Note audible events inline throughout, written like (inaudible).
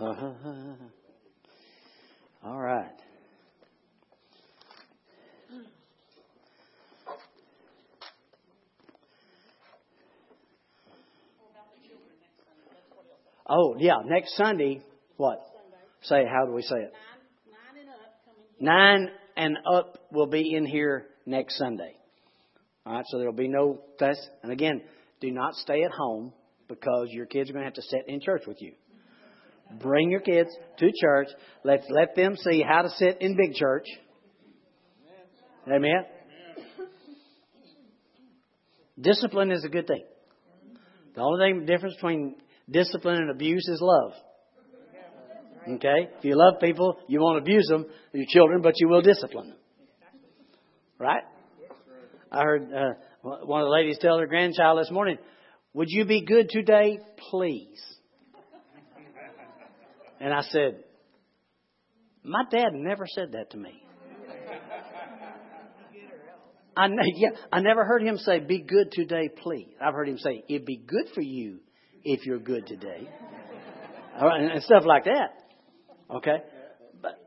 (laughs) All right. Oh, yeah, next Sunday, what? Say, how do we say it? Nine and up will be in here next Sunday. All right, so there'll be no test. And again, do not stay at home because your kids are going to have to sit in church with you. Bring your kids to church. Let's let them see how to sit in big church. Amen. Discipline is a good thing. The only thing difference between discipline and abuse is love. Okay? If you love people, you won't abuse them, your children, but you will discipline them. Right? I heard uh, one of the ladies tell her grandchild this morning, Would you be good today, please? And I said, My dad never said that to me. I, yeah, I never heard him say, Be good today, please. I've heard him say, It'd be good for you if you're good today. and stuff like that. Okay? But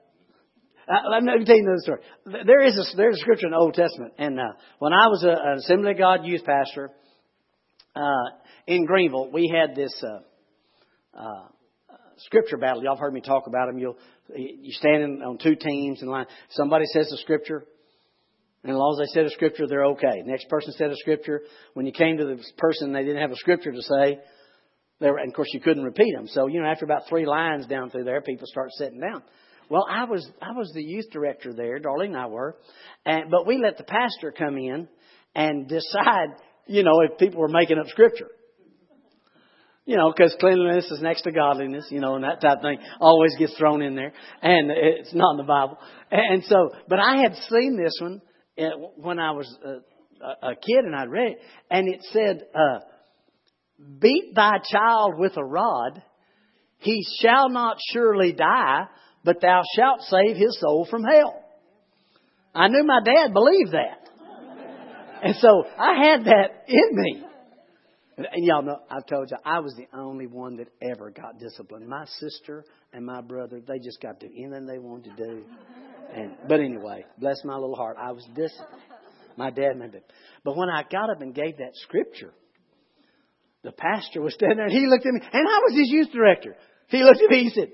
uh, let me tell you another story. There is a, there's a scripture in the Old Testament, and uh, when I was a, an Assembly of God youth pastor uh, in Greenville, we had this uh, uh, scripture battle. Y'all have heard me talk about them. You'll you standing on two teams in line. Somebody says a scripture, and as long as they said a scripture, they're okay. Next person said a scripture. When you came to the person, they didn't have a scripture to say. They were, and of course, you couldn't repeat them. So, you know, after about three lines down through there, people start sitting down. Well, I was I was the youth director there, Darlene and I were, and but we let the pastor come in and decide, you know, if people were making up scripture. You know, because cleanliness is next to godliness, you know, and that type of thing always gets thrown in there, and it's not in the Bible. And so, but I had seen this one uh, when I was a, a kid, and I'd read it, and it said. Uh, Beat thy child with a rod, he shall not surely die, but thou shalt save his soul from hell. I knew my dad believed that. And so I had that in me. And and y'all know, I told you, I was the only one that ever got disciplined. My sister and my brother, they just got to do anything they wanted to do. And, but anyway, bless my little heart, I was disciplined. My dad made it. But when I got up and gave that scripture, the pastor was standing there and he looked at me, and I was his youth director. He looked at me, he said,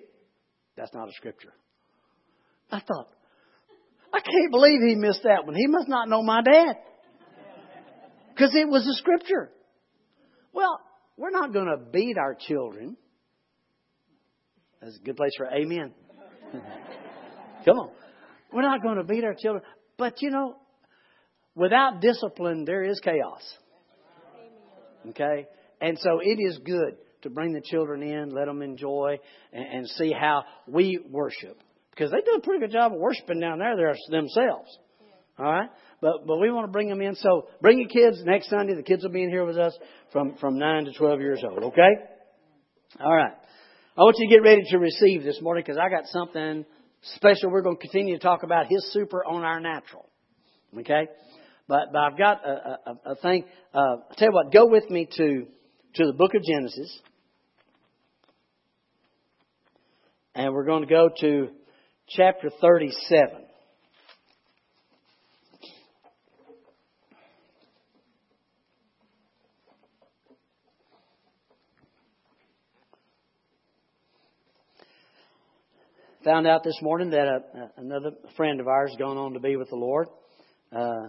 That's not a scripture. I thought, I can't believe he missed that one. He must not know my dad. Because it was a scripture. Well, we're not going to beat our children. That's a good place for amen. (laughs) Come on. We're not going to beat our children. But you know, without discipline, there is chaos. Okay? And so it is good to bring the children in, let them enjoy, and, and see how we worship. Because they do a pretty good job of worshiping down there themselves. All right? But but we want to bring them in. So bring your kids next Sunday. The kids will be in here with us from, from 9 to 12 years old. Okay? All right. I want you to get ready to receive this morning because I got something special. We're going to continue to talk about His super on our natural. Okay? But, but I've got a, a, a thing. Uh, I'll tell you what, go with me to to the book of Genesis. And we're going to go to chapter 37. Found out this morning that a, uh, another friend of ours gone on to be with the Lord. Uh,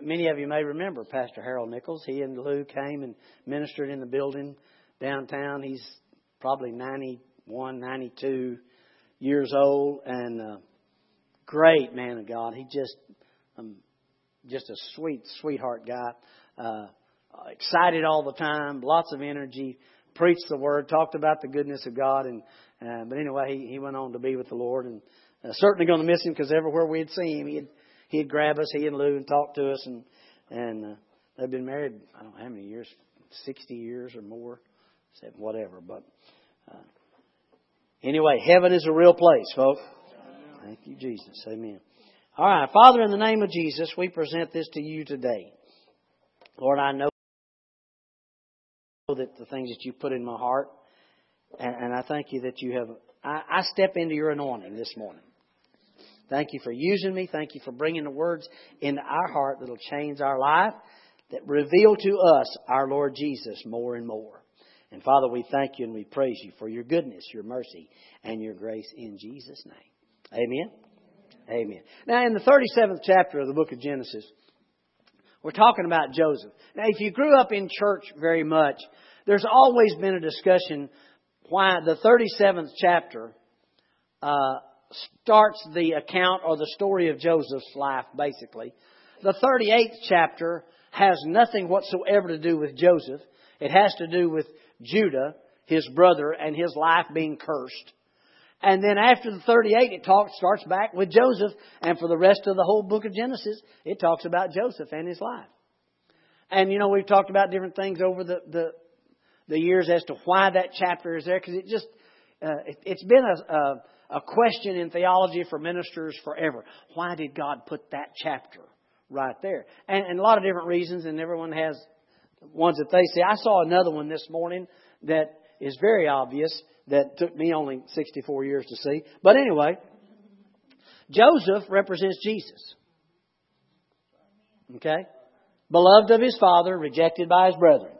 many of you may remember Pastor Harold Nichols. He and Lou came and ministered in the building downtown. He's probably 91, 92 years old and uh, great man of God. He just um, just a sweet sweetheart guy. Uh, excited all the time, lots of energy, preached the word, talked about the goodness of God, and uh, but anyway, he, he went on to be with the Lord, and uh, certainly going to miss him because everywhere we'd see him, he'd he'd grab us, he and Lou, and talk to us, and and uh, they've been married I don't know how many years, sixty years or more, said whatever. But uh, anyway, heaven is a real place, folks. Thank you, Jesus. Amen. All right, Father, in the name of Jesus, we present this to you today. Lord, I know the things that you put in my heart, And, and I thank you that you have, I, I step into your anointing this morning. Thank you for using me. Thank you for bringing the words into our heart that'll change our life, that reveal to us our Lord Jesus more and more. And Father, we thank you and we praise you for your goodness, your mercy, and your grace in Jesus' name. Amen. Amen. Now, in the 37th chapter of the book of Genesis, we're talking about Joseph. Now, if you grew up in church very much, there's always been a discussion why the 37th chapter uh, starts the account or the story of Joseph's life, basically. The 38th chapter has nothing whatsoever to do with Joseph. It has to do with Judah, his brother, and his life being cursed. And then after the 38, it talks, starts back with Joseph. And for the rest of the whole book of Genesis, it talks about Joseph and his life. And, you know, we've talked about different things over the, the, the years as to why that chapter is there, because it just, uh, it, has been a, a, a question in theology for ministers forever. Why did God put that chapter right there? And, and a lot of different reasons, and everyone has ones that they see. I saw another one this morning that is very obvious that took me only 64 years to see. But anyway, Joseph represents Jesus. Okay? Beloved of his father, rejected by his brethren.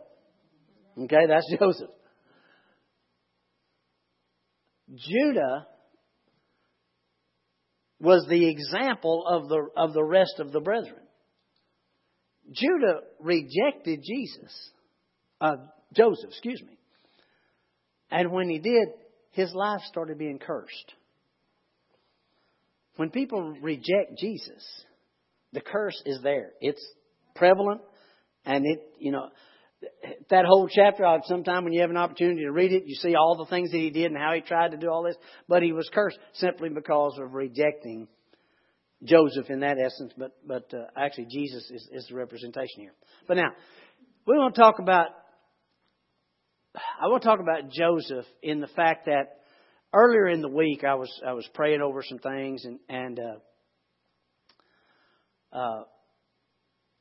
Okay, that's (laughs) Joseph. Judah was the example of the, of the rest of the brethren. Judah rejected Jesus, uh, Joseph, excuse me. And when he did, his life started being cursed. When people reject Jesus, the curse is there. It's prevalent, and it, you know, that whole chapter, sometime when you have an opportunity to read it, you see all the things that he did and how he tried to do all this. But he was cursed simply because of rejecting Joseph in that essence. But but uh, actually, Jesus is, is the representation here. But now, we want to talk about. I want to talk about Joseph in the fact that earlier in the week I was I was praying over some things and and uh, uh,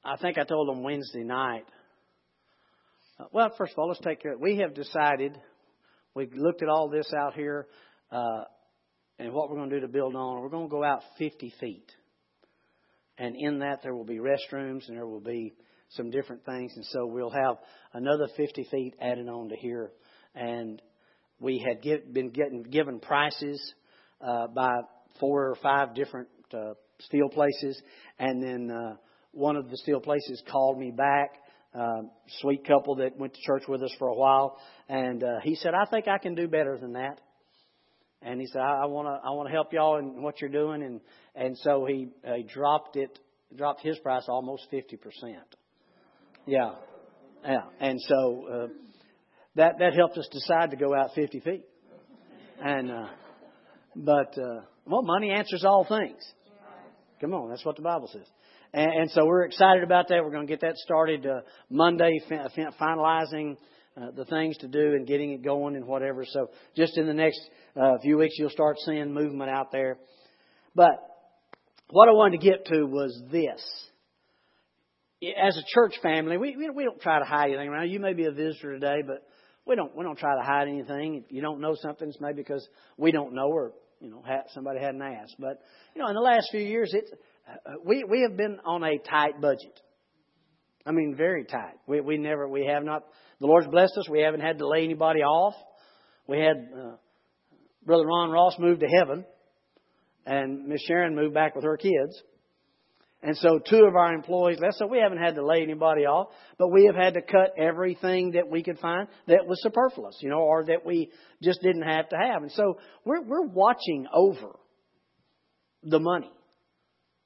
I think I told them Wednesday night uh, well, first of all, let's take care. We have decided. We've looked at all this out here, uh, and what we're going to do to build on. We're going to go out 50 feet, and in that there will be restrooms and there will be some different things, and so we'll have another 50 feet added on to here. And we had get, been getting given prices uh, by four or five different uh, steel places, and then uh, one of the steel places called me back uh, sweet couple that went to church with us for a while, and uh, he said, "I think I can do better than that." And he said, "I want to, I want to help y'all in what you're doing," and and so he uh, he dropped it, dropped his price almost fifty percent. Yeah, yeah, and so uh, that that helped us decide to go out fifty feet, and uh, but uh, well, money answers all things. Come on, that's what the Bible says. And, and so we're excited about that. We're going to get that started uh, Monday, finalizing uh, the things to do and getting it going and whatever. So just in the next uh, few weeks, you'll start seeing movement out there. But what I wanted to get to was this. As a church family, we, we don't try to hide anything around. You may be a visitor today, but we don't we don't try to hide anything. If you don't know something, it's maybe because we don't know or you know somebody hadn't asked. But you know, in the last few years, it's uh, we we have been on a tight budget. I mean, very tight. We we never we have not. The Lord's blessed us. We haven't had to lay anybody off. We had uh, Brother Ron Ross moved to heaven, and Miss Sharon moved back with her kids. And so two of our employees left, so we haven't had to lay anybody off, but we have had to cut everything that we could find that was superfluous, you know, or that we just didn't have to have. And so we're we're watching over the money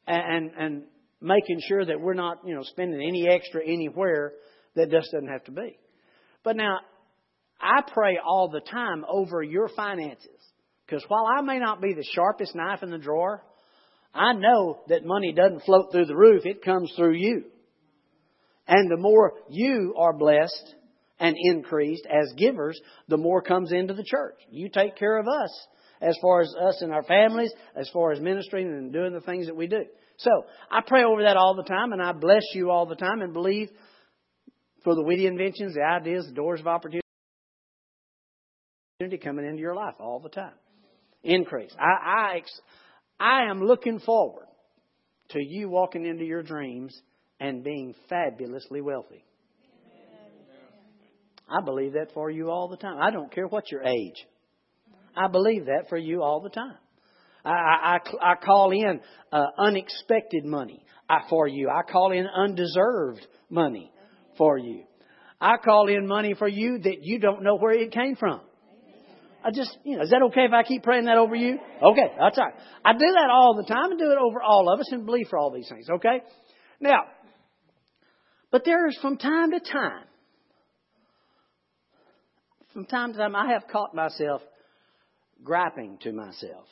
and, and making sure that we're not, you know, spending any extra anywhere that just doesn't have to be. But now, I pray all the time over your finances. Because while I may not be the sharpest knife in the drawer, I know that money doesn't float through the roof, it comes through you. And the more you are blessed and increased as givers, the more comes into the church. You take care of us as far as us and our families, as far as ministering and doing the things that we do. So I pray over that all the time, and I bless you all the time, and believe for the witty inventions, the ideas, the doors of opportunity coming into your life all the time. Increase. I, I, I am looking forward to you walking into your dreams and being fabulously wealthy. I believe that for you all the time. I don't care what your age. I believe that for you all the time. I, I, I call in uh, unexpected money uh, for you. I call in undeserved money for you. I call in money for you that you don't know where it came from. I just, you know, is that okay if I keep praying that over you? Okay, that's all right. I do that all the time and do it over all of us and believe for all these things, okay? Now, but there is from time to time, from time to time, I have caught myself griping to myself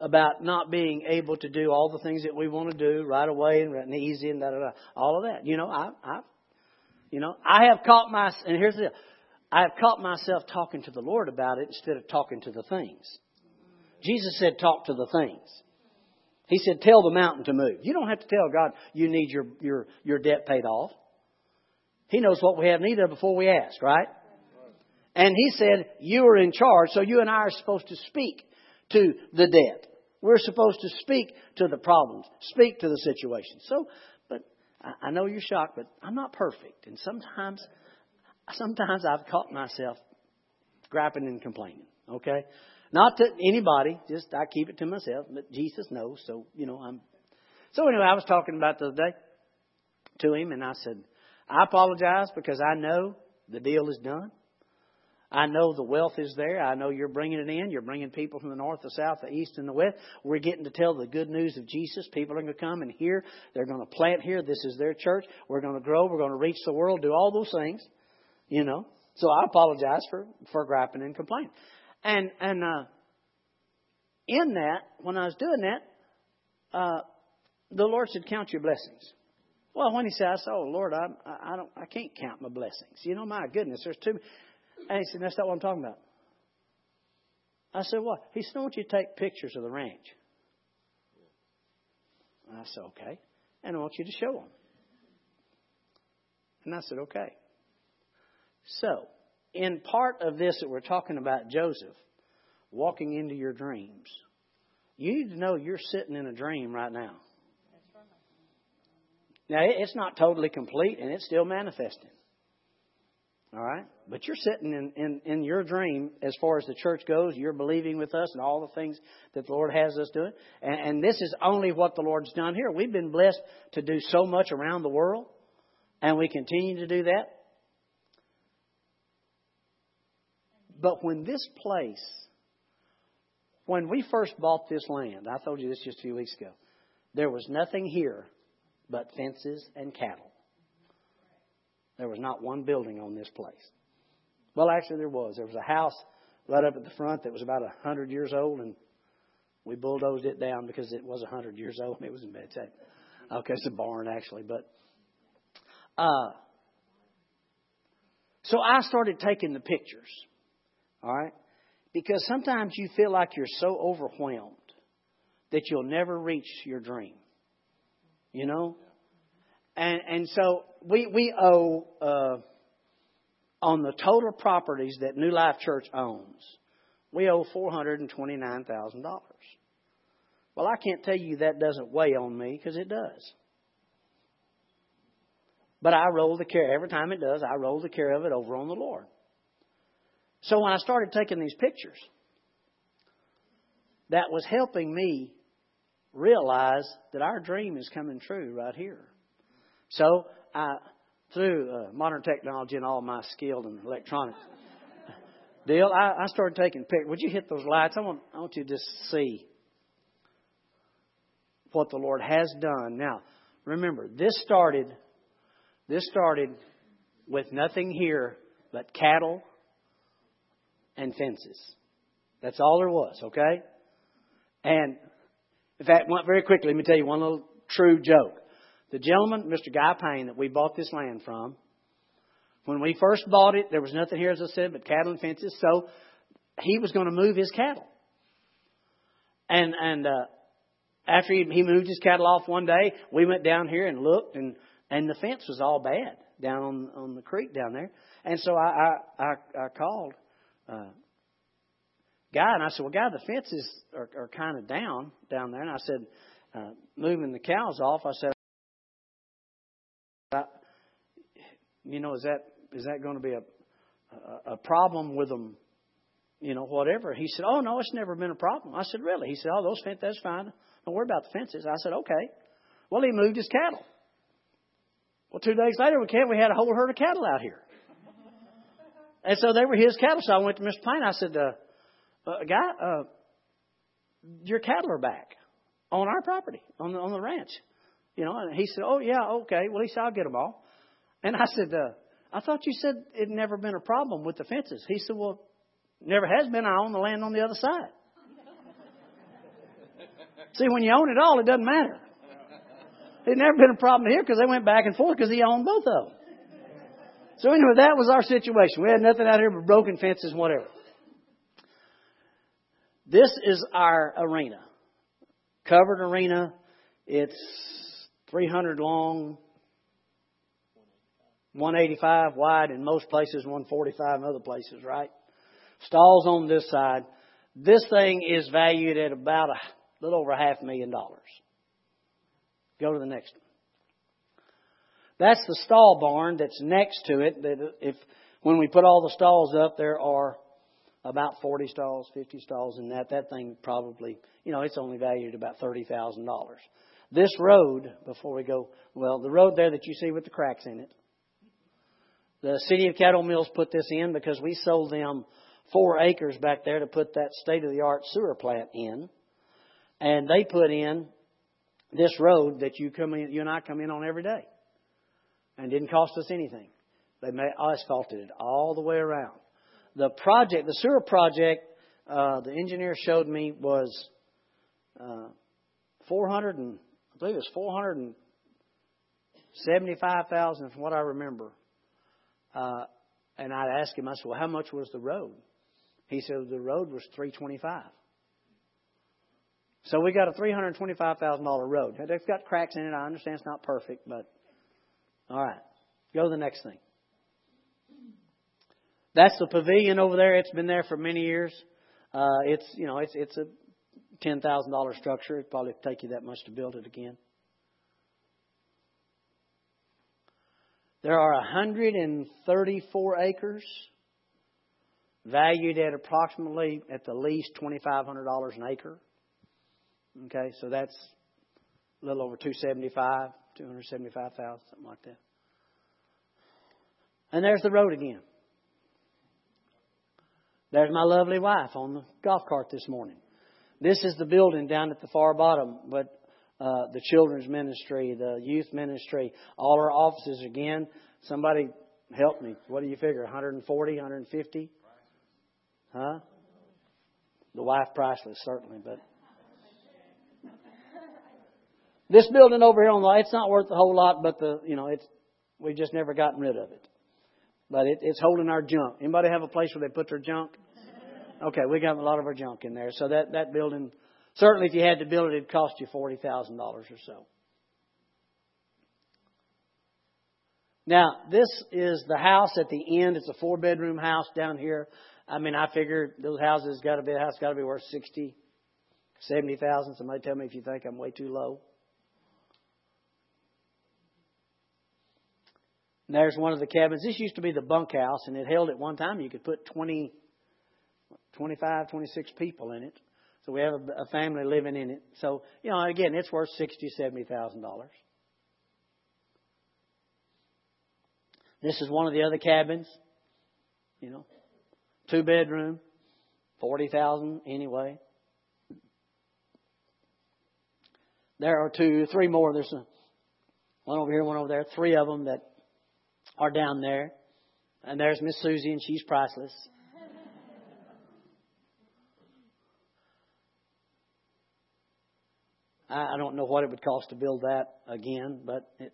about not being able to do all the things that we want to do right away and easy and da da da. All of that. You know, I, I, you know, I have caught my, and here's the, I have caught myself talking to the Lord about it instead of talking to the things. Jesus said, talk to the things. He said, tell the mountain to move. You don't have to tell God you need your, your, your debt paid off. He knows what we have need of before we ask, right? And he said, you are in charge, so you and I are supposed to speak to the debt. We're supposed to speak to the problems, speak to the situation. So, but I know you're shocked, but I'm not perfect. And sometimes, sometimes I've caught myself griping and complaining. Okay? Not to anybody, just I keep it to myself, but Jesus knows, so, you know, I'm. So anyway, I was talking about the other day to him, and I said, I apologize because I know the deal is done. I know the wealth is there. I know you're bringing it in. You're bringing people from the north, the south, the east, and the west. We're getting to tell the good news of Jesus. People are going to come and hear. They're going to plant here. This is their church. We're going to grow. We're going to reach the world. Do all those things, you know. So I apologize for for griping and complaining. And and uh, in that, when I was doing that, uh, the Lord said, "Count your blessings." Well, when He said, "I said, oh Lord, I I don't I can't count my blessings." You know, my goodness, there's too. And he said, That's not what I'm talking about. I said, What? He said, I want you to take pictures of the ranch. And I said, Okay. And I want you to show them. And I said, Okay. So, in part of this that we're talking about Joseph, walking into your dreams, you need to know you're sitting in a dream right now. Now, it's not totally complete and it's still manifesting. All right? But you're sitting in, in, in your dream as far as the church goes. You're believing with us and all the things that the Lord has us doing. And, and this is only what the Lord's done here. We've been blessed to do so much around the world, and we continue to do that. But when this place, when we first bought this land, I told you this just a few weeks ago, there was nothing here but fences and cattle. There was not one building on this place. Well, actually, there was. There was a house right up at the front that was about a hundred years old, and we bulldozed it down because it was a hundred years old and (laughs) it was in bad shape. Okay, it's a barn actually, but uh, so I started taking the pictures. All right, because sometimes you feel like you're so overwhelmed that you'll never reach your dream. You know, and and so we we owe uh, on the total properties that New Life Church owns, we owe four hundred and twenty nine thousand dollars. Well, I can't tell you that doesn't weigh on me because it does. But I roll the care every time it does. I roll the care of it over on the Lord. So when I started taking these pictures, that was helping me realize that our dream is coming true right here. So I, through uh, modern technology and all my skill in electronics (laughs) deal, I, I started taking pictures. Would you hit those lights? I want, I want you to just see what the Lord has done. Now, remember, this started, this started with nothing here but cattle and fences. That's all there was, okay? And in fact, very quickly, let me tell you one little true joke. The gentleman, Mr. Guy Payne, that we bought this land from, when we first bought it, there was nothing here, as I said, but cattle and fences. So he was going to move his cattle. And and uh, after he, he moved his cattle off one day, we went down here and looked, and and the fence was all bad down on on the creek down there. And so I I I, I called uh, Guy, and I said, "Well, Guy, the fences are, are kind of down down there." And I said, uh, "Moving the cows off," I said, "You know, is that is that going to be a a, a problem with them?" You know, whatever. He said, "Oh no, it's never been a problem." I said, "Really?" He said, "Oh, those fences, that's fine. Don't worry about the fences." I said, "Okay." Well, he moved his cattle. Well, two days later, we came. We had a whole herd of cattle out here, and so they were his cattle. So I went to Mr. Payne. I said, uh, uh, "Guy, uh, your cattle are back on our property on the on the ranch." You know, and he said, "Oh yeah, okay." Well, he said, "I'll get them all." And I said, uh, "I thought you said it never been a problem with the fences." He said, "Well, never has been. I own the land on the other side." (laughs) See, when you own it all, it doesn't matter. It never been a problem here because they went back and forth because he owned both of them. So anyway, that was our situation. We had nothing out here but broken fences whatever. This is our arena. Covered arena. It's 300 long, 185 wide in most places, 145 in other places, right? Stalls on this side. This thing is valued at about a little over a half million dollars. Go to the next one. That's the stall barn that's next to it. That if when we put all the stalls up, there are about 40 stalls, 50 stalls in that. That thing probably, you know, it's only valued about $30,000. This road, before we go, well, the road there that you see with the cracks in it, the city of Caddo Mills put this in because we sold them four acres back there to put that state of the art sewer plant in. And they put in this road that you come in, you and I come in on every day, and didn't cost us anything. They asphalted it all the way around. The project, the sewer project, uh, the engineer showed me was uh, 400 and I believe it was 475,000 from what I remember. Uh, and I asked him, I said, "Well, how much was the road?" He said the road was 325. So we got a $325,000 road. It's got cracks in it. I understand it's not perfect, but all right. Go to the next thing. That's the pavilion over there. It's been there for many years. Uh, it's you know it's it's a ten thousand dollar structure. It probably take you that much to build it again. There are 134 acres, valued at approximately at the least $2,500 an acre. Okay, so that's a little over 275, 275,000, something like that. And there's the road again. There's my lovely wife on the golf cart this morning. This is the building down at the far bottom, but uh, the children's ministry, the youth ministry, all our offices again. Somebody help me. What do you figure? 140, 150? Huh? The wife priceless, certainly, but This building over here on the it's not worth a whole lot, but the you know it's we've just never gotten rid of it. But it, it's holding our junk. Anybody have a place where they put their junk? Okay, we got a lot of our junk in there. So that that building certainly if you had to build it, it'd cost you forty thousand dollars or so. Now, this is the house at the end. It's a four bedroom house down here. I mean, I figure those houses got to be a house got to be worth sixty, seventy thousand. Somebody tell me if you think I'm way too low. And there's one of the cabins. This used to be the bunkhouse, and it held at one time you could put 20, 25, 26 people in it. So we have a, a family living in it. So you know, again, it's worth sixty, seventy thousand dollars. This is one of the other cabins. You know, two bedroom, forty thousand anyway. There are two, three more. There's a, one over here, one over there. Three of them that are down there. And there's Miss Susie, and she's priceless. I don't know what it would cost to build that again, but it,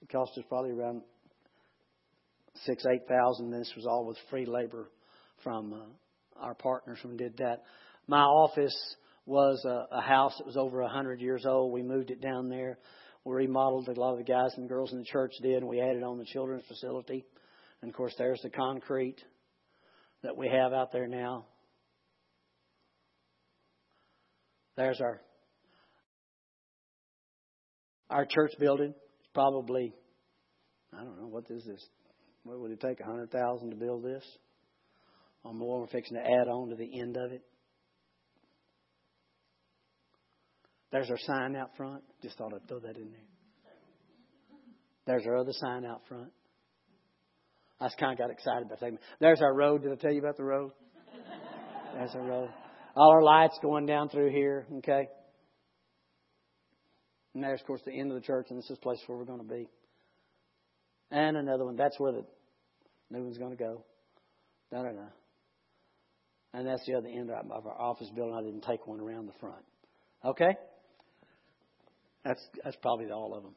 it cost us probably around six, eight thousand. This was all with free labor from uh, our partners who did that. My office was a, a house that was over a hundred years old. We moved it down there we remodeled a lot of the guys and girls in the church did, and we added on the children's facility. And of course, there's the concrete. that we have out there now. There's our our church building. Probably, I don't know what is this. What would it take? A hundred thousand to build this? Or more? We're fixing to add on to the end of it. There's our sign out front. Just thought I'd throw that in there. There's our other sign out front. I just kind of got excited about that. There's our road. Did I tell you about the road? There's our road. All our lights going down through here, okay? And there's, of course, the end of the church, and this is the place where we're going to be. And another one. That's where the new one's going to go. Da da. And that's the other end of our office building. I didn't take one around the front. Okay? That's that's probably all of them.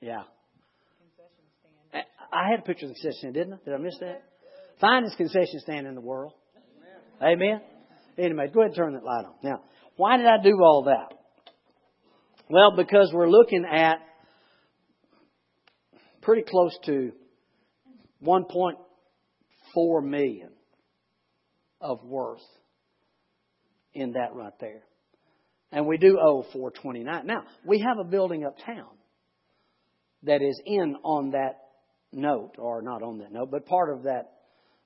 Yeah. Concessions stand. I had a picture of the concession stand, didn't I? Did I miss that? Uh, Finest concession stand in the world. Amen. Anyway, go ahead and turn that light on. Now, why did I do all that? Well, because we're looking at pretty close to 1.4 million of worth in that right there. And we do owe 429. Now, we have a building uptown that is in on that note, or not on that note, but part of that,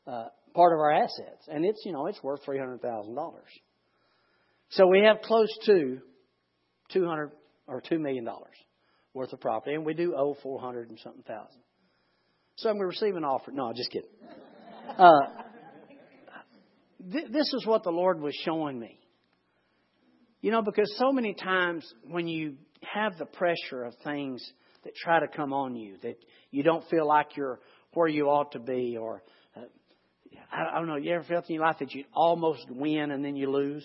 uh, part of our assets. And it's, you know, it's worth $300,000. So we have close to 200 or $2 million worth of property, and we do owe 400 and something thousand. So I'm going to receive an offer. No, just kidding. Uh, th- this is what the Lord was showing me. You know, because so many times when you have the pressure of things that try to come on you, that you don't feel like you're where you ought to be, or uh, I, don't know, you ever felt in your life that you almost win and then you lose?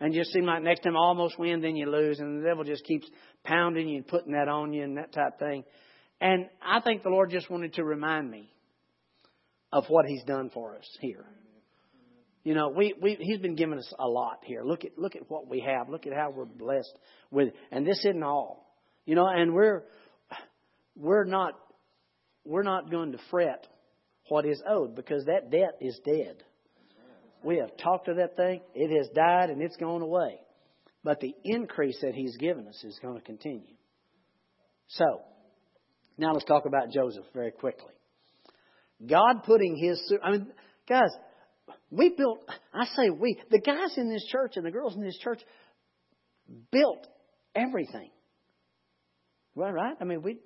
And just seem like next time almost win, then you lose, and the devil just keeps pounding you and putting that on you and that type thing. And I think the Lord just wanted to remind me of what He's done for us here. You know, we, we He's been giving us a lot here. Look at look at what we have. Look at how we're blessed with, and this isn't all. You know, and we're we're not we're not going to fret what is owed because that debt is dead. We have talked to that thing. It has died and it's gone away. But the increase that He's given us is going to continue. So, now let's talk about Joseph very quickly. God putting His, I mean, guys, we built, I say we, the guys in this church and the girls in this church built everything. Well, right? I mean, we,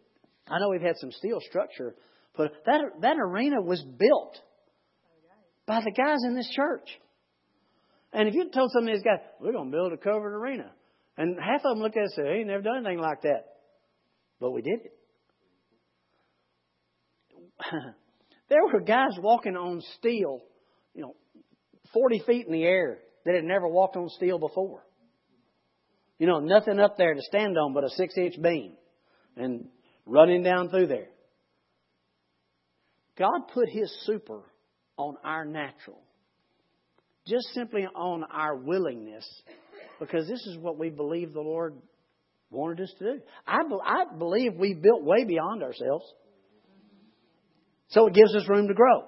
I know we've had some steel structure, but that, that arena was built by the guys in this church. And if you told some of these guys, we're going to build a covered arena, and half of them looked at us and said, hey, never done anything like that. But we did it. (laughs) there were guys walking on steel, you know, 40 feet in the air that had never walked on steel before. You know, nothing up there to stand on but a six inch beam and running down through there. God put His super on our natural, just simply on our willingness, because this is what we believe the Lord wanted us to do. I, I believe we built way beyond ourselves. So it gives us room to grow.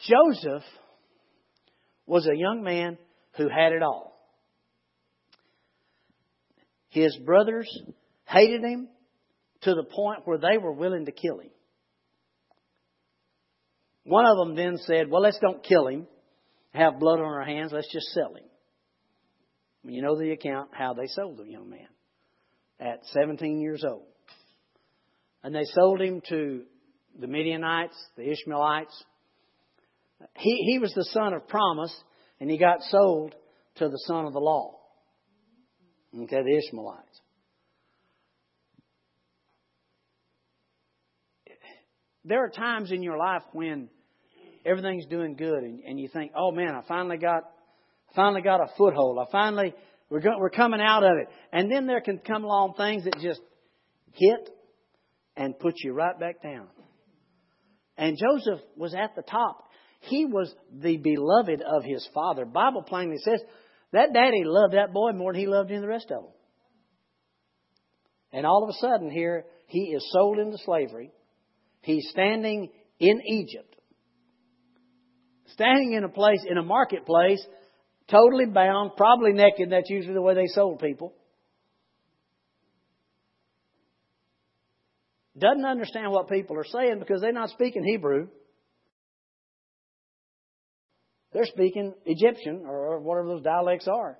Joseph was a young man who had it all. His brothers hated him to the point where they were willing to kill him. One of them then said, Well, let's don't kill him, have blood on our hands, let's just sell him. You know the account how they sold the young man at 17 years old. And they sold him to the Midianites, the Ishmaelites. He, he was the son of promise, and he got sold to the son of the law. Okay, the Ishmaelites. There are times in your life when everything's doing good and, and you think, oh man, I finally got, finally got a foothold. I finally, we're, go, we're coming out of it. And then there can come along things that just hit and put you right back down. And Joseph was at the top. He was the beloved of his father. Bible plainly says that daddy loved that boy more than he loved any of the rest of them. And all of a sudden, here, he is sold into slavery. He's standing in Egypt, standing in a place, in a marketplace, totally bound, probably naked. That's usually the way they sold people. Doesn't understand what people are saying because they're not speaking Hebrew. They're speaking Egyptian or whatever those dialects are.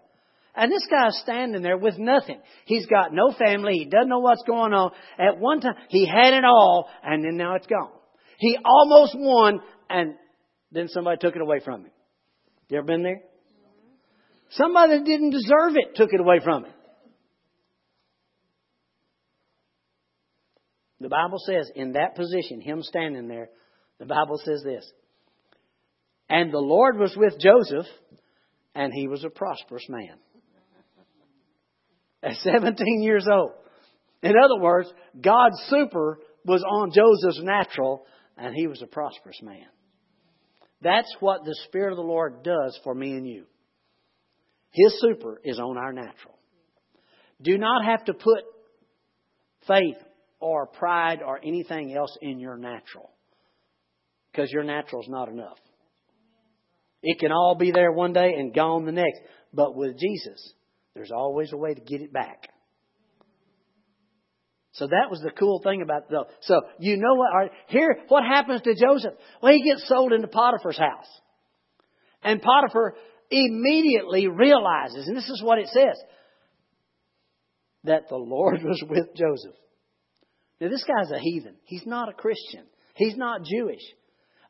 And this guy's standing there with nothing. He's got no family. He doesn't know what's going on. At one time, he had it all, and then now it's gone. He almost won, and then somebody took it away from him. You ever been there? Somebody that didn't deserve it took it away from him. The Bible says, in that position, him standing there, the Bible says this. And the Lord was with Joseph, and he was a prosperous man. At 17 years old. In other words, God's super was on Joseph's natural, and he was a prosperous man. That's what the Spirit of the Lord does for me and you. His super is on our natural. Do not have to put faith or pride or anything else in your natural. Because your natural is not enough. It can all be there one day and gone the next. But with Jesus, there's always a way to get it back. So that was the cool thing about the. So you know what? Here, what happens to Joseph? Well, he gets sold into Potiphar's house, and Potiphar immediately realizes, and this is what it says, that the Lord (laughs) was with Joseph. Now, this guy's a heathen. He's not a Christian. He's not Jewish.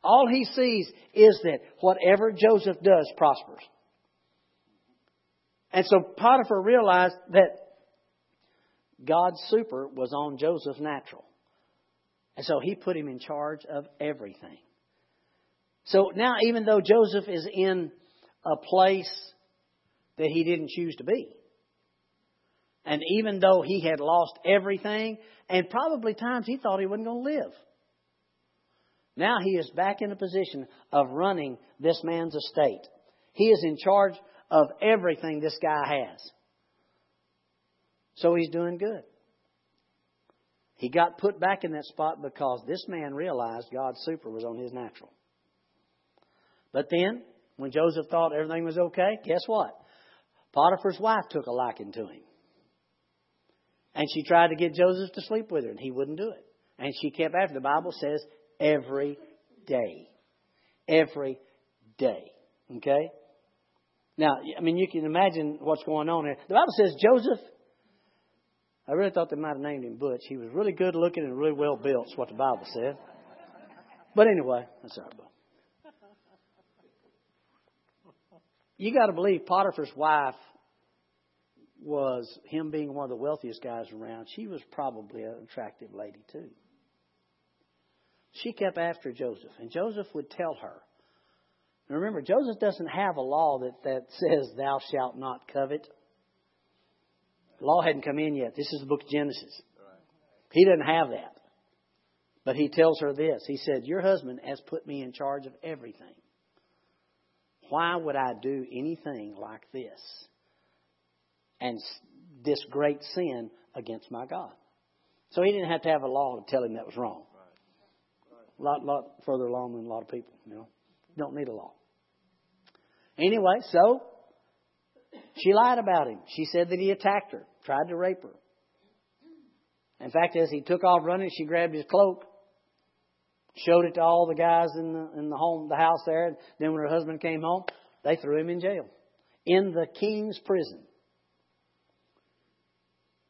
All he sees is that whatever Joseph does prospers. And so Potiphar realized that God's super was on Joseph's natural. And so he put him in charge of everything. So now, even though Joseph is in a place that he didn't choose to be, and even though he had lost everything, and probably times he thought he wasn't going to live, now he is back in a position of running this man's estate. He is in charge of everything this guy has. So he's doing good. He got put back in that spot because this man realized God's super was on his natural. But then, when Joseph thought everything was okay, guess what? Potiphar's wife took a liking to him. And she tried to get Joseph to sleep with her, and he wouldn't do it. And she kept after. The Bible says every day. Every day. Okay? Now, I mean, you can imagine what's going on here. The Bible says Joseph, I really thought they might have named him Butch. He was really good looking and really well built, is what the Bible said. But anyway, that's all right. You got to believe Potiphar's wife was him being one of the wealthiest guys around, she was probably an attractive lady too. She kept after Joseph, and Joseph would tell her. And remember, Joseph doesn't have a law that, that says, Thou shalt not covet. The law hadn't come in yet. This is the book of Genesis. He doesn't have that. But he tells her this. He said, Your husband has put me in charge of everything. Why would I do anything like this? and this great sin against my God. So he didn't have to have a law to tell him that was wrong. A lot, lot further along than a lot of people. You know, don't need a law. Anyway, so she lied about him. She said that he attacked her, tried to rape her. In fact, as he took off running, she grabbed his cloak, showed it to all the guys in the in the home, the house there. And then when her husband came home, they threw him in jail, in the king's prison.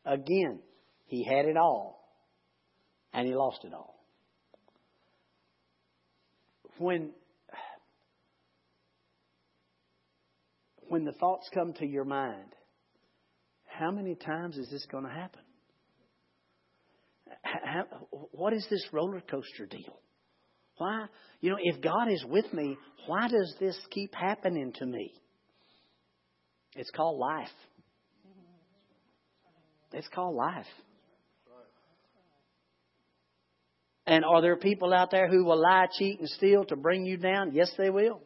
Again, he had it all, and he lost it all. When, when the thoughts come to your mind, how many times is this going to happen? How, what is this roller coaster deal? Why? You know, if God is with me, why does this keep happening to me? It's called life. It's called life. And are there people out there who will lie, cheat, and steal to bring you down? Yes, they will.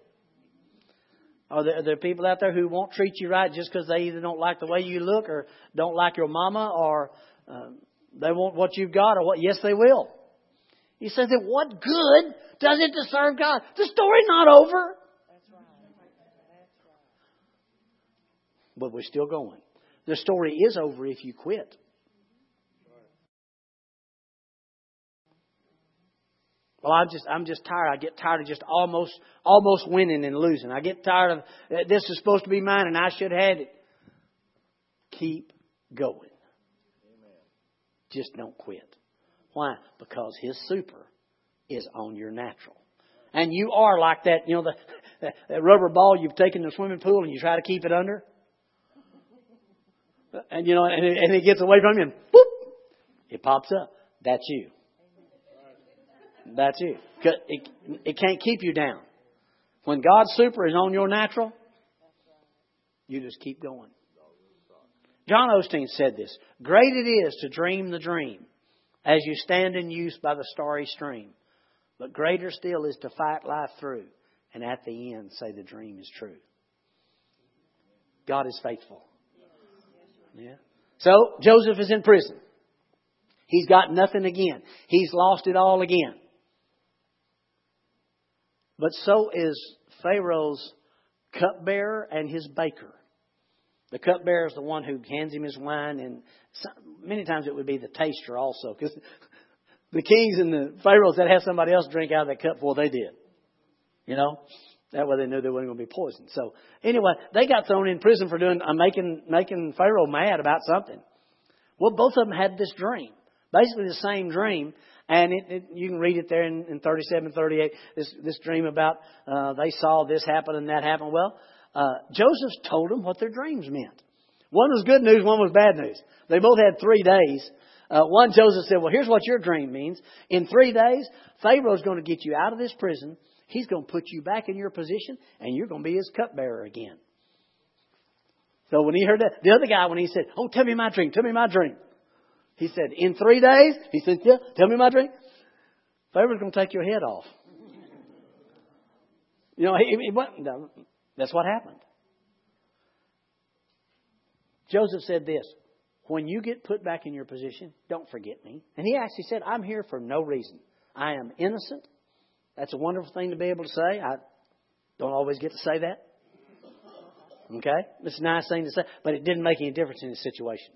Are there, are there people out there who won't treat you right just because they either don't like the way you look or don't like your mama or uh, they want what you've got or what? Yes, they will. He says that what good does it to serve God? The story's not over. But we're still going. The story is over if you quit. Well, I'm just I'm just tired. I get tired of just almost almost winning and losing. I get tired of uh, this is supposed to be mine and I should have had it. Keep going. Amen. Just don't quit. Why? Because his super is on your natural. And you are like that, you know, the (laughs) that rubber ball you've taken to the swimming pool and you try to keep it under. And you know, and it, and it gets away from you and boop, it pops up. That's you. That's it. It, it can't keep you down. When God's super is on your natural, you just keep going. John Osteen said this Great it is to dream the dream as you stand in use by the starry stream. But greater still is to fight life through and at the end say the dream is true. God is faithful. Yeah. So Joseph is in prison. He's got nothing again. He's lost it all again. But so is Pharaoh's cupbearer and his baker. The cupbearer is the one who hands him his wine, and many times it would be the taster also, because (laughs) the kings and the pharaohs that have somebody else drink out of that cup, well, they did. You know, that way they knew they weren't going to be poisoned. So anyway, they got thrown in prison for doing uh, making making Pharaoh mad about something. Well, both of them had this dream, basically the same dream, and it, it, you can read it there in, in 37, 38, this, this dream about uh, they saw this happen and that happen. Well, uh, Joseph told them what their dreams meant. One was good news, one was bad news. They both had three days. Uh, one, Joseph said, Well, here's what your dream means. In three days, Pharaoh's going to get you out of this prison. He's going to put you back in your position, and you're going to be his cupbearer again. So when he heard that, the other guy, when he said, Oh, tell me my dream, tell me my dream. He said, In three days? He said, Yeah, tell me my dream. Pharaoh's going to take your head off. You know, he, he, no, that's what happened. Joseph said this When you get put back in your position, don't forget me. And he actually said, I'm here for no reason. I am innocent. That's a wonderful thing to be able to say. I don't always get to say that. Okay? It's a nice thing to say, but it didn't make any difference in the situation.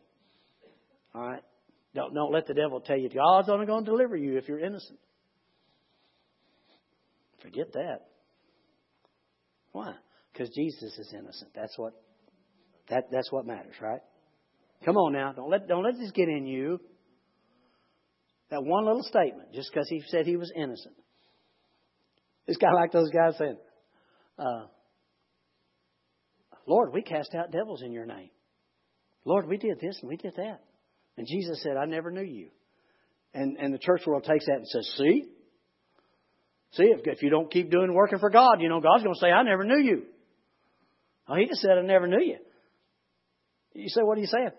All right? Don't, don't let the devil tell you God's only going to deliver you if you're innocent. Forget that. Why? Because Jesus is innocent. That's what that that's what matters, right? Come on now, don't let don't let this get in you. That one little statement, just because he said he was innocent. It's kind of like those guys saying, uh, "Lord, we cast out devils in your name. Lord, we did this and we did that." And Jesus said, I never knew you. And, and the church world takes that and says, see? See, if, if you don't keep doing working for God, you know, God's going to say, I never knew you. Oh, he just said, I never knew you. You say, what are you saying?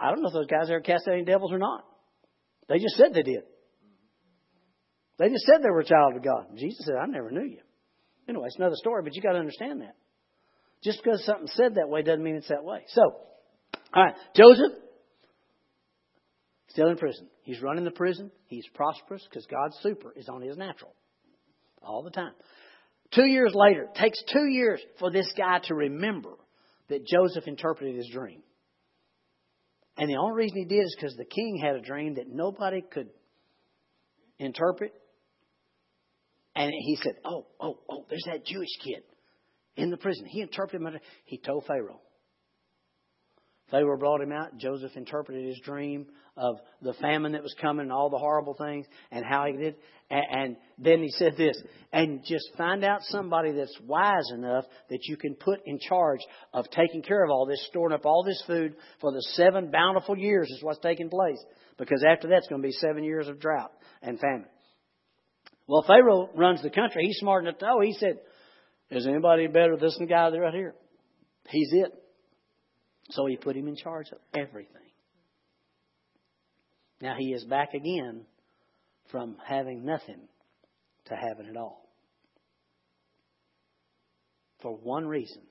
I don't know if those guys ever cast any devils or not. They just said they did. They just said they were a child of God. Jesus said, I never knew you. Anyway, it's another story, but you got to understand that. Just because something said that way doesn't mean it's that way. So, all right, Joseph, Still in prison. He's running the prison. He's prosperous because God's super is on his natural all the time. Two years later, takes two years for this guy to remember that Joseph interpreted his dream. And the only reason he did is because the king had a dream that nobody could interpret. And he said, Oh, oh, oh, there's that Jewish kid in the prison. He interpreted my dream. He told Pharaoh. Pharaoh brought him out. Joseph interpreted his dream of the famine that was coming and all the horrible things and how he did. And, then he said this, and just find out somebody that's wise enough that you can put in charge of taking care of all this, storing up all this food for the seven bountiful years is what's taking place. Because after that's going to be seven years of drought and famine. Well, Pharaoh runs the country. He's smart enough to know. He said, is anybody better than this guy right here? He's it. So he put him in charge of everything. Now he is back again from having nothing to having it all. For one reason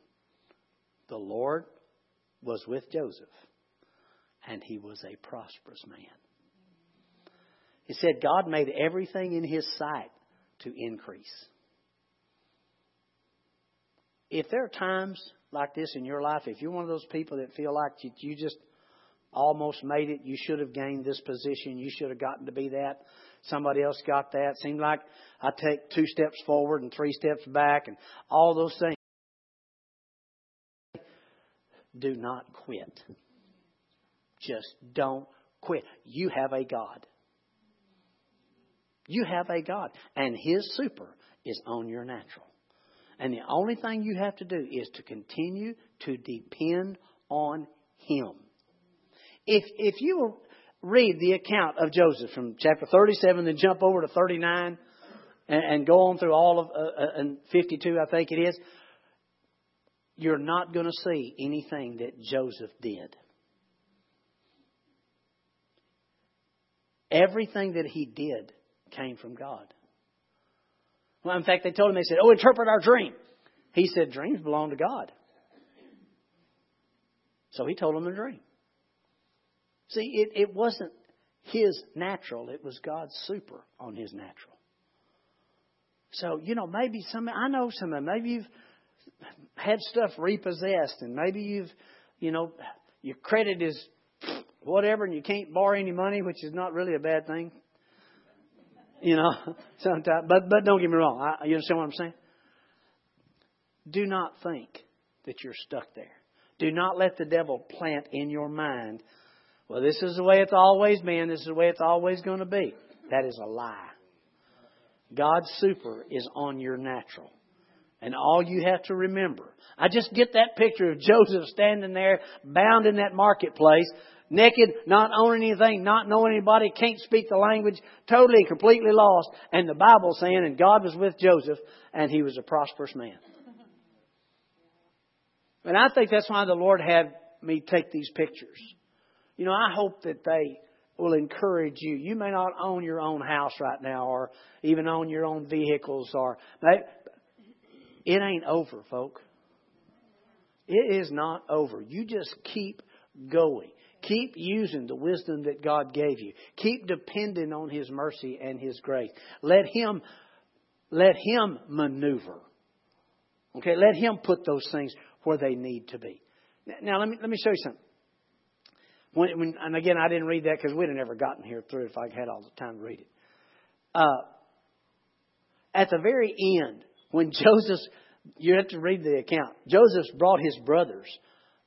the Lord was with Joseph, and he was a prosperous man. He said God made everything in His sight to increase. If there are times like this in your life, if you're one of those people that feel like you, just almost made it, you should have gained this position, you should have gotten to be that, somebody else got that, seemed like I take two steps forward and three steps back and all those things. Do not quit. Just don't quit. You have a God. You have a God. And His super is on your natural. And the only thing you have to do is to continue to depend on Him. If, if you read the account of Joseph from chapter 37, then jump over to 39 and, and go on through all of uh, uh and 52, I think it is, you're not going to see anything that Joseph did. Everything that he did came from God. Well, in fact, they told him, they said, Oh, interpret our dream. He said, Dreams belong to God. So he told them the dream. See, it, it wasn't his natural, it was God's super on his natural. So, you know, maybe some, I know some, of. maybe you've had stuff repossessed and maybe you've, you know, your credit is whatever and you can't borrow any money, which is not really a bad thing. You know, (laughs) sometimes, but, but don't get me wrong. I, you understand what I'm saying? Do not think that you're stuck there. Do not let the devil plant in your mind, well, this is the way it's always been, this is the way it's always going to be. That is a lie. God's super is on your natural. And all you have to remember, I just get that picture of Joseph standing there, bound in that marketplace, naked, not owning anything, not knowing anybody, can't speak the language, totally, and completely lost. And the Bible saying, and God was with Joseph, and he was a prosperous man. And I think that's why the Lord had me take these pictures. You know, I hope that they will encourage you. You may not own your own house right now or even own your own vehicles or it ain't over, folk. It is not over. You just keep going. Keep using the wisdom that God gave you. Keep depending on His mercy and His grace. Let Him, let Him maneuver. Okay, let Him put those things where they need to be. Now, let me, let me show you something. When, when, and again, I didn't read that because we'd have never gotten here through it if I had all the time to read it. Uh, at the very end, when (laughs) Joseph, you have to read the account, Joseph brought his brothers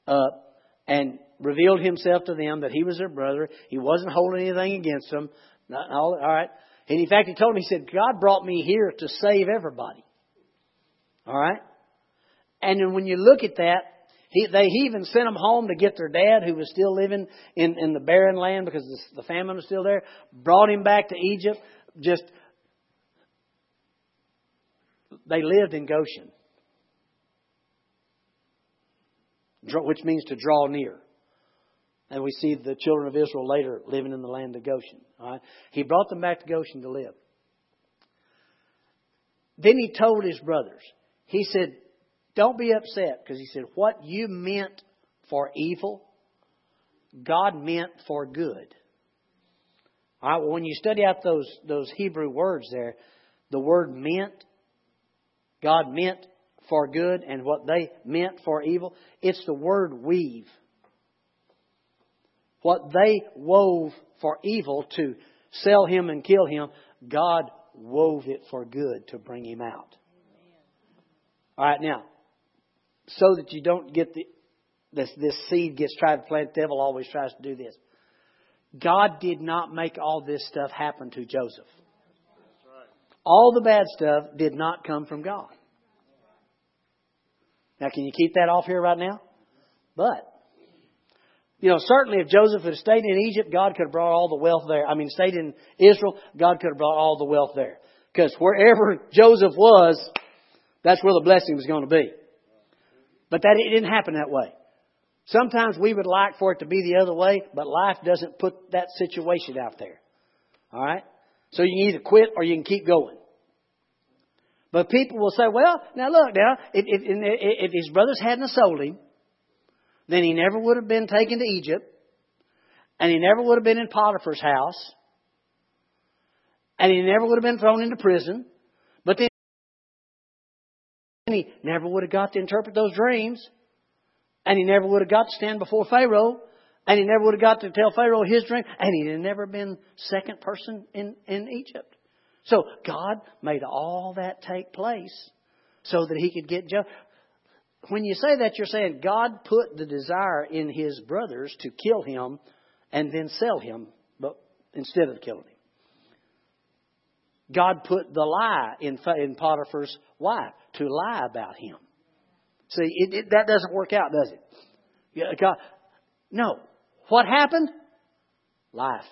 up and revealed himself to them that he was their brother. He wasn't holding anything against them. Not, all, all right. And in fact, he told me, he said, God brought me here to save everybody. All right? And then when you look at that, he, they he even sent them home to get their dad, who was still living in, in the barren land because the, the famine was still there. Brought him back to Egypt. Just they lived in Goshen, which means to draw near. And we see the children of Israel later living in the land of Goshen. All right? He brought them back to Goshen to live. Then he told his brothers, he said, Don't be upset, because he said, What you meant for evil, God meant for good. All right, well, when you study out those, those Hebrew words there, the word meant, God meant for good, and what they meant for evil, it's the word weave. What they wove for evil to sell him and kill him, God wove it for good to bring him out. All right, now, so that you don't get the this, this seed gets tried to plant, the devil always tries to do this. God did not make all this stuff happen to Joseph. All the bad stuff did not come from God. Now, can you keep that off here right now? But you know, certainly if Joseph had stayed in Egypt, God could have brought all the wealth there. I mean, stayed in Israel, God could have brought all the wealth there. Because wherever Joseph was, that's where the blessing was going to be. But that it didn't happen that way. Sometimes we would like for it to be the other way, but life doesn't put that situation out there. All right? So you can either quit or you can keep going. But people will say, well, now look, now, if, if, if his brothers hadn't sold him, then he never would have been taken to Egypt, and he never would have been in Potiphar's house, And he never would have been thrown into prison. But then he never would have got to interpret those dreams. And he never would have got to stand before Pharaoh. And he never would have got to tell Pharaoh his dream. And he'd never been second person in, in Egypt. So God made all that take place so that he could get Joe. When you say that, you're saying God put the desire in his brothers to kill him and then sell him, but instead of killing him. God put the lie in, in Potiphar's wife to lie about him. See, it, it, that doesn't work out, does it? God, no. What happened? Life.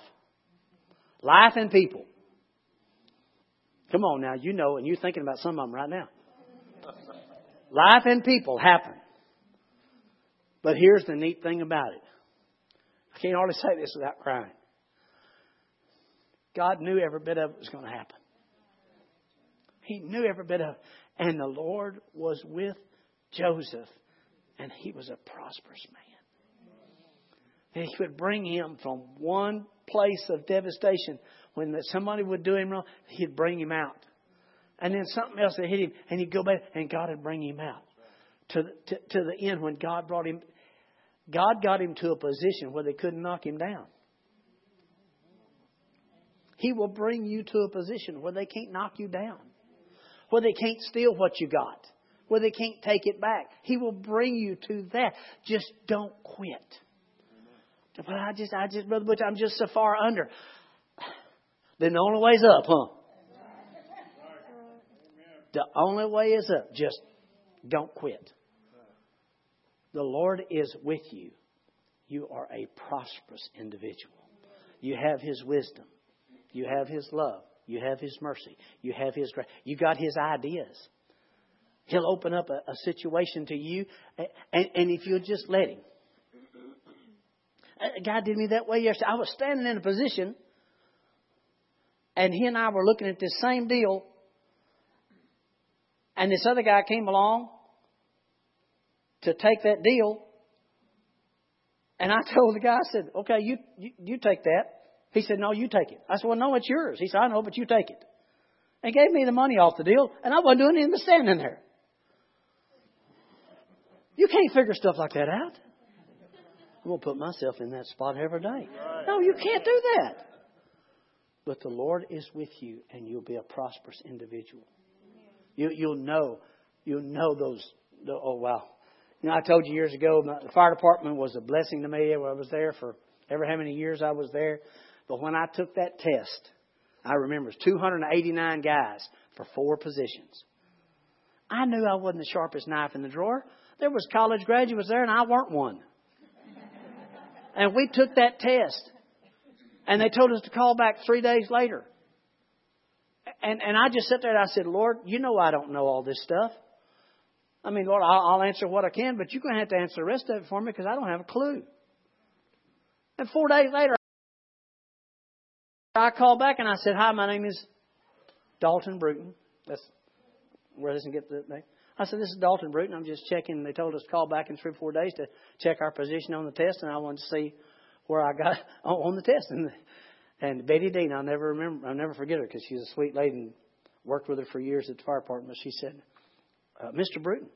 Life and people. Come on now, you know, and you're thinking about some of them right now. Life and people happen. But here's the neat thing about it. I can't hardly say this without crying. God knew every bit of it was going to happen. He knew every bit of it. And the Lord was with Joseph, and he was a prosperous man. And he would bring him from one place of devastation. When somebody would do him wrong, he'd bring him out. And then something else would hit him, and he'd go back, and God would bring him out. To, to, to the end when God brought him, God got him to a position where they couldn't knock him down. He will bring you to a position where they can't knock you down, where they can't steal what you got, where they can't take it back. He will bring you to that. Just don't quit. But I just, I just, Brother Butch, I'm just so far under. Then the only way's up, huh? The only way is up. Just don't quit. The Lord is with you. You are a prosperous individual. You have His wisdom. You have His love. You have His mercy. You have His grace. You got His ideas. He'll open up a, a situation to you, and, and if you'll just let Him. Uh, God did me that way yesterday. I was standing in a position, and He and I were looking at this same deal, and this other guy came along to take that deal. And I (laughs) told the guy, I said, okay, you, you, you take that. He said, no, you take it. I said, well, no, it's yours. He said, I know, but you take it. And gave me the money off the deal, and I wasn't doing anything but standing there. You can't figure stuff like that out. I'm going to put myself in that spot every day. No, you can't do that. But the Lord is with you, and you'll be a prosperous individual. You, you'll know. You'll know those. The, oh, wow. You know, I told you years ago, the fire department was a blessing to me. I was there for ever how many years I was there. But when I took that test, I remember it was 289 guys for four positions. I knew I wasn't the sharpest knife in the drawer. There was college graduates there, and I weren't one. And we took that test, and they told us to call back three days later. And, and I just sat there and I said, Lord, you know I don't know all this stuff. I mean, Lord, I'll, I'll answer what I can, but you're going to have to answer the rest of it for me because I don't have a clue. And four days later, I called back and I said, Hi, my name is Dalton Bruton. That's where doesn't get the name. I said, This is Dalton Bruton. I'm just checking. They told us to call back in three or four days to check our position on the test, and I wanted to see where I got (laughs) on the test. And and Betty Dean, I'll never remember, I'll never forget her because she's a sweet lady and worked with her for years at the fire department. She said, uh, "Mr. Bruton,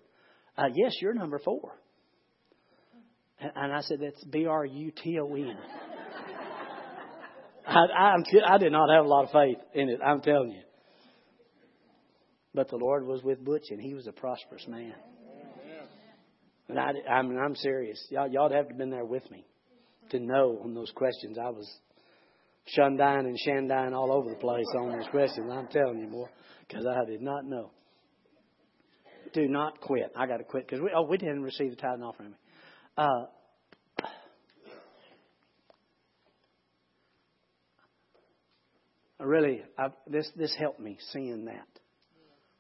uh, yes, you're number four. And, and I said, "That's B R U T O N." (laughs) I, I, I did not have a lot of faith in it. I'm telling you. But the Lord was with Butch, and he was a prosperous man. And I, I mean, I'm serious. Y'all, y'all have to have been there with me to know on those questions. I was Shundine and Shandine all over the place on those questions. I'm telling you, boy, because I did not know. Do not quit. I got to quit because we oh we didn't receive the tithe and offering. Uh, really, I, this this helped me seeing that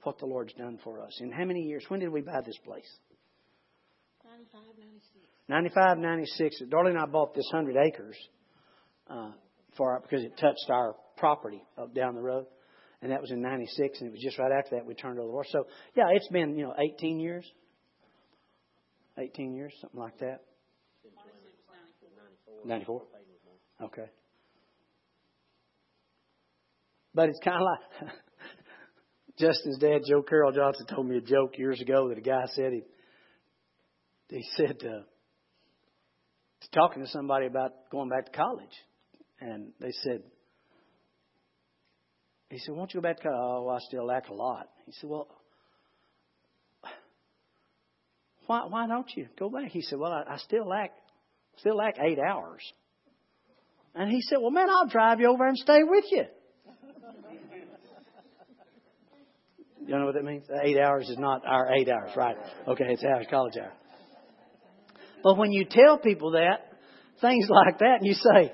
what the Lord's done for us. In how many years? When did we buy this place? 95, 96. 95, 96. Darlene and I bought this 100 acres. Uh, for because it touched our property up down the road, and that was in '96, and it was just right after that we turned over the Lord. So yeah, it's been you know 18 years, 18 years, something like that. 94. Okay. But it's kind of like (laughs) Justin's dad, Joe Carroll Johnson, told me a joke years ago that a guy said he he said uh, talking to somebody about going back to college, and they said he said, "Won't you go back to college?" Oh, I still lack a lot. He said, "Well." Why, why don't you go back? He said, Well, I, I still lack still lack eight hours. And he said, Well, man, I'll drive you over and stay with you. You know what that means? Eight hours is not our eight hours, right? Okay, it's our college hour. But when you tell people that, things (laughs) like that, and you say,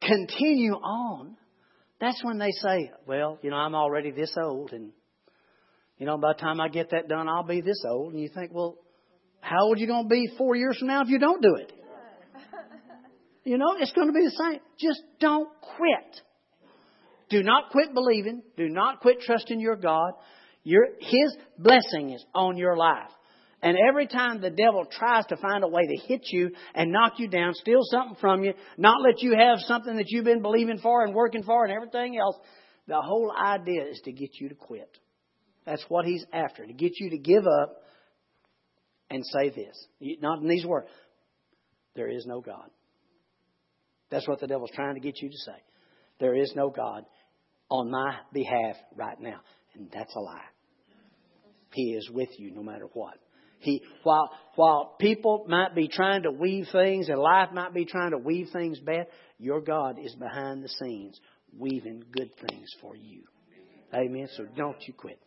continue on, that's when they say, well, you know, I'm already this old, and, you know, by the time I get that done, I'll be this old. And you think, well, how old are you going to be four years from now if you don't do it? (laughs) You know, it's going to be the same. Just don't quit. Do not quit believing. Do not quit trusting your God. Your, his blessing is on your life. And every time the devil tries to find a way to hit you and knock you down, steal something from you, not let you have something that you've been believing for and working for and everything else, the whole idea is to get you to quit. That's what he's after, to get you to give up and say this. Not in these words. There is no God. That's what the devil's trying to get you to say. There is no God on my behalf right now. And that's a lie. He is with you no matter what. He, while, while people might be trying to weave things and life might be trying to weave things bad, your God is behind the scenes weaving good things for you. Amen. So don't you quit.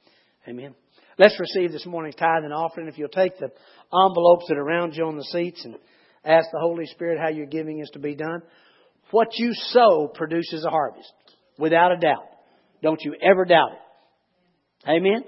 Amen. Let's receive this morning's tithe and offering. If you'll take the envelopes that are around you on the seats and ask the Holy Spirit how your giving is to be done. What you sow produces a harvest, without a doubt. Don't you ever doubt it. Amen.